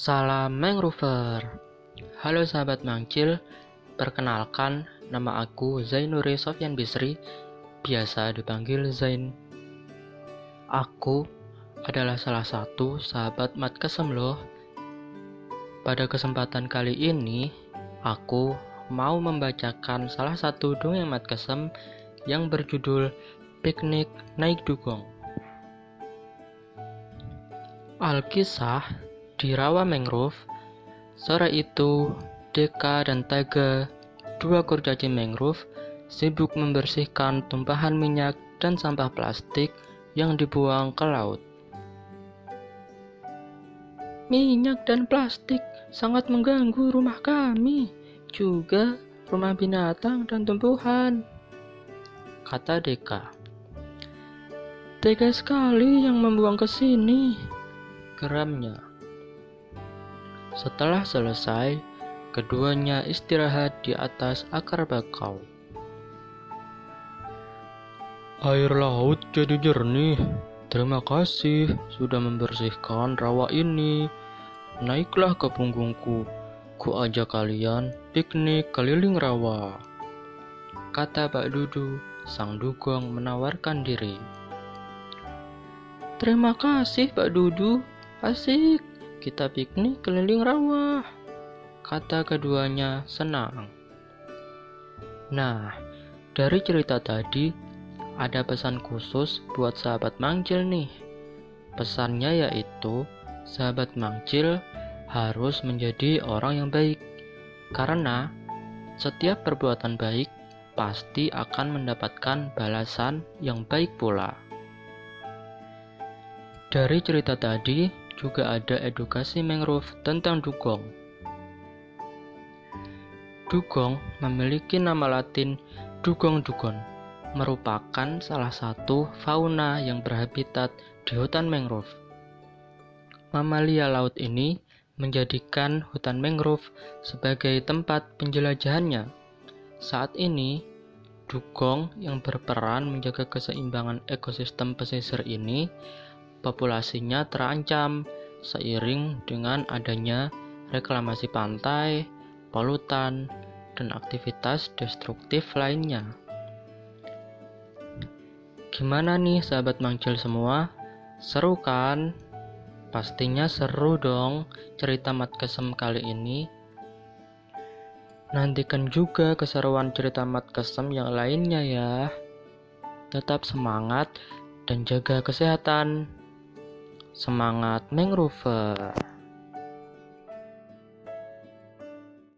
Salam Mangrover Halo sahabat Mangcil Perkenalkan, nama aku Zainuri Sofyan Bisri Biasa dipanggil Zain. Aku adalah salah satu sahabat Mat Kesem loh Pada kesempatan kali ini Aku mau membacakan salah satu dongeng Mat Kesem Yang berjudul Piknik Naik Dugong. Alkisah di rawa mangrove, sore itu Deka dan Tega, dua kurcaci mangrove, sibuk membersihkan tumpahan minyak dan sampah plastik yang dibuang ke laut. Minyak dan plastik sangat mengganggu rumah kami, juga rumah binatang dan tumbuhan, kata Deka. Tega sekali yang membuang ke sini, geramnya. Setelah selesai, keduanya istirahat di atas akar bakau. Air laut jadi jernih. Terima kasih sudah membersihkan rawa ini. Naiklah ke punggungku. Ku ajak kalian piknik keliling rawa. Kata Pak Dudu, sang dugong menawarkan diri. Terima kasih Pak Dudu, asik kita piknik keliling rawa, kata keduanya senang. Nah, dari cerita tadi, ada pesan khusus buat sahabat Mangcil nih. Pesannya yaitu, sahabat Mangcil harus menjadi orang yang baik. Karena setiap perbuatan baik pasti akan mendapatkan balasan yang baik pula. Dari cerita tadi, juga ada edukasi mangrove tentang dugong. Dugong memiliki nama latin dugong dugon, merupakan salah satu fauna yang berhabitat di hutan mangrove. Mamalia laut ini menjadikan hutan mangrove sebagai tempat penjelajahannya. Saat ini, dugong yang berperan menjaga keseimbangan ekosistem pesisir ini populasinya terancam seiring dengan adanya reklamasi pantai, polutan, dan aktivitas destruktif lainnya. Gimana nih sahabat mangcil semua? Seru kan? Pastinya seru dong cerita Mat Kesem kali ini. Nantikan juga keseruan cerita Mat Kesem yang lainnya ya. Tetap semangat dan jaga kesehatan. Semangat mangrove.